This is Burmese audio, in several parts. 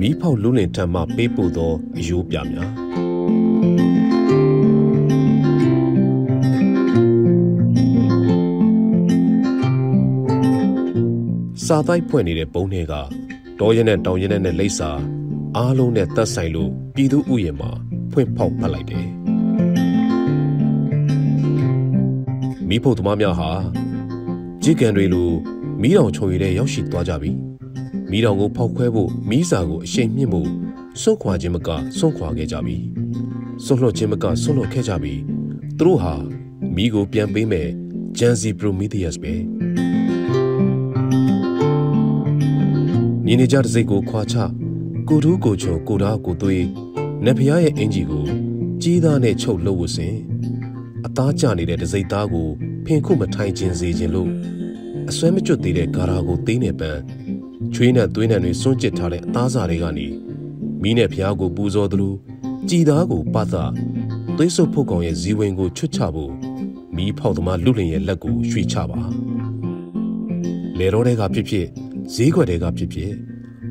မီးဖောက်လူလင်ထံမှပေးပို့သောအယိုးပြများစာတိုက်ဖွင့်နေတဲ့ပုံတွေကတောရဲနဲ့တောင်ရဲနဲ့လိပ်စာအားလုံးနဲ့သက်ဆိုင်လို့ပြည်သူဥယျာဉ်မှာဖွင့်ဖောက်ဖတ်လိုက်တယ်မိဖို့သမားများဟာကြီးကန်တွေလိုမီးတောင်ချုံရည်တဲ့ရောက်ရှိသွားကြပြီ မီးတောင်ကိုဖောက်ခွဲဖို့မီးစာကိုအရှိန်မြင့်မှုစွန့်ခွာခြင်းမကစွန့်ခွာခဲ့ကြပြီစွန့်လွတ်ခြင်းမကစွန့်လွတ်ခဲ့ကြပြီသူတို့ဟာမီးကိုပြန်ပေးမယ်ဂျန်စီပရိုမီသီယပ်ပဲညီနေကြတဲ့စိတ်ကိုခွာချကိုထူးကိုချုံကိုသားကိုသွေးနဖရားရဲ့အင်ဂျီကိုကြီးသားနဲ့ချုပ်လို့ဝစင်အသားကျနေတဲ့ဒစိမ့်သားကိုဖင်ခုမထိုင်ခြင်းစေခြင်းလို့အစွဲမကျွတ်သေးတဲ့ဂါရာကိုသိနေပန်း ချွေးနဲ့သွေးနဲ့တွေစွန့်ကျစ်ထားတဲ့အသားစာတွေကနေမီးနဲ့ဖျားကိုပူဇော်သလိုကြည်သားကိုပတ်သာသွေးဆုပ်ဖုတ်ကောင်ရဲ့ဇီဝင်ကိုချွတ်ချဖို့မီးဖောက်သမားလူလင်ရဲ့လက်ကိုရွှေ့ချပါလေတော်တွေကဖြစ်ဖြစ်ဈေးခွက်တွေကဖြစ်ဖြစ်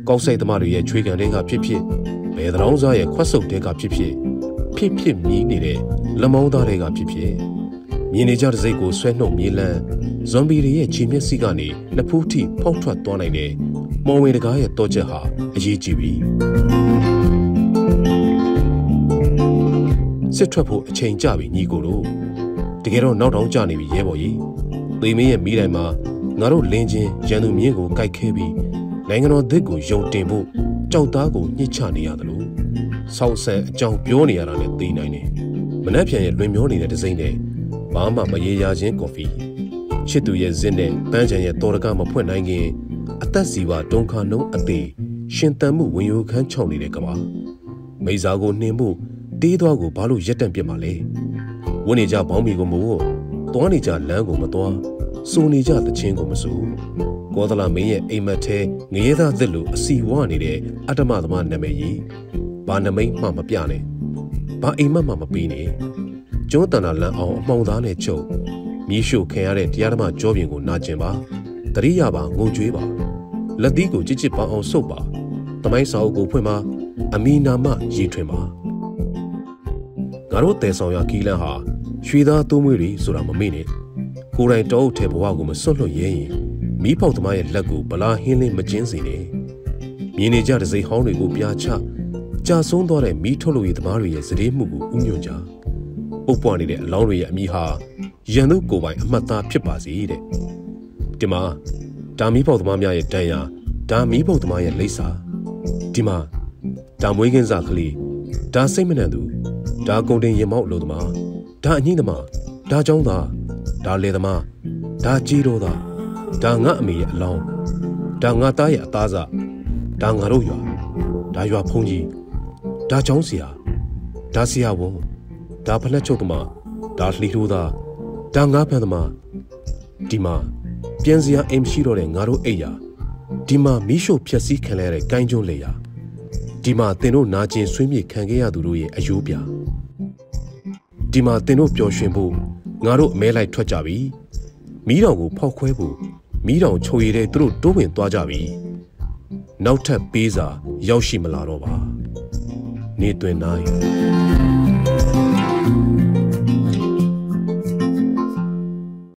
ကောက်စိတ်သမားတွေရဲ့ချွေးကန်တွေကဖြစ်ဖြစ်ဘယ်တောင်စားရဲ့ခွက်ဆုပ်တွေကဖြစ်ဖြစ်ဖြစ်ဖြစ်မြည်နေတဲ့လမောင်းသားတွေကဖြစ်ဖြစ် မြင်နေကြတဲ့စိတ်ကိုဆွဲနှုတ်မြေလန်းဇွန်ဘီတွေရဲ့ခြေမျက်စိကနေနှစ်ဖူးထိဖောက်ထွက်သွားနိုင်တဲ့မော်ဝင်တကားရဲ့တော့ချက်ဟာအရေးကြီးပြီစစ်ထွက်ဖို့အချိန်ကြပြီညီကိုတို့တကယ်တော့နောက်တောင်ကြနေပြီရဲဘော်ကြီးသေမင်းရဲ့မိတိုင်မှာငါတို့လင်းချင်းရန်သူမြင်းကိုကြိုက်ခဲပြီးနိုင်ငံတော်သစ်ကိုယုံတင်ဖို့ကြောက်သားကိုညှစ်ချနေရတယ်လို့ဆောက်ဆန်အကြောင်းပြောနေရတာနဲ့သိနိုင်တယ်မနှက်ပြန်ရဲ့လွင်မျောနေတဲ့ဒစိမ့်နဲ့ ဘာမှမရေရာခြင်းကော်ဖီချစ်သူရဲ့ဇင်းနဲ့ပန်းချံရဲ့တော်ရကမဖွင့်နိုင်ခင်အသက်စီဝါဒုံခါနှုံးအသေးရှင်တန်မှုဝင်ရိုခန်းချောင်းနေတဲ့ကဘာမိစားကိုနှင်ဖို့တေးသွားကိုဘာလို့ရက်တန့်ပြစ်မှာလဲဝင်းနေကြဘောင်းမီကိုမို့သွားနေကြလမ်းကိုမသွားစိုးနေကြတချင်းကိုမစိုးကောသလမင်းရဲ့အိမ်မက်ထဲငရဲသားသစ်လိုအစီဝါနေတဲ့အတ္တမသမားနာမည်ကြီးဘာနမိတ်မှမပြနဲ့ဘာအိမ်မက်မှမပေးနဲ့ ကျွန်းတန်တာလန်အောင်အမှောင်သားနဲ့ချုပ်မြီးရှို့ခံရတဲ့တရားဓမ္မကြောပြင်ကိုနာကျင်ပါတရိယာပါငုံကြွေးပါလက်သီးကိုကြစ်ကြစ်ပန်းအောင်ဆုပ်ပါတမိုင်းစာအုပ်ကိုဖွင့်ပါအမီနာမရည်ထွင်ပါငါတို့တဲဆောင်ရကီလန်ဟာရွှေသားသုံးမွေးတွေဆိုတာမမေ့နဲ့ကိုယ်တိုင်တောအုပ်ထဲဘဝကိုမစွန့်လွတ်ရဲရင်မီးပေါက်သမားရဲ့လက်ကိုဗလာဟင်းလင်းမကျင်းစေနဲ့မြင်နေကြတဲ့စိတ်ဟောင်းတွေကိုပြာချကြာဆုံးသွားတဲ့မီးထုတ်လို့ရသမားတွေရဲ့စည်မှုကိုဥညွှန်ကြ ပုတ်ပွားနေတဲ့အလောင်းတွေရဲ့အမိဟာရန်သူကိုယ်ပိုင်အမှတ်သားဖြစ်ပါစေတဲ့ဒီမှာဒါမီးပေါက်သမားများရဲ့တန်ရာဒါမီးပေါက်သမားရဲ့လိပ်စာဒီမှာဒါမွေးကင်းစားကလေးဒါစိတ်မနှံသူဒါကုန်တင်ရင်မောက်လို့သမားဒါအငိမ့်သမားဒါចောင်းသားဒါလေသမားဒါကြီးတော်သားဒါငါအမေရဲ့အလောင်းဒါငါသားရဲ့အသားစားဒါငါတို့ရွာဒါရွာဖုန်ကြီးဒါချောင်းဆရာဒါဆရာဝန် ဒါဖလက်ချုပ်သမားဒါလှီထိုးသားဒါငါဖန်သမားဒီမှာပြန်စရာအိမ်ရှိတော့တဲ့ငါတို့အိယာဒီမှာမီးရှို့ဖျက်ဆီးခံရတဲ့ကိုင်းကျုံးလေယာဒီမှာတင်တို့နာကျင်ဆွေးမြေ့ခံခဲ့ရသူတို့ရဲ့အယိုးပြဒီမှာတင်တို့ပျော်ရွှင်ဖို့ငါတို့အမဲလိုက်ထွက်ကြပြီမီးတောင်ကိုဖောက်ခွဲဖို့မီးတောင်ချုပ်ရည်တဲ့သူတို့တိုးဝင်သွားကြပြီနောက်ထပ်ပေးစာရောက်ရှိမလာတော့ပါနေတွင်နိုင်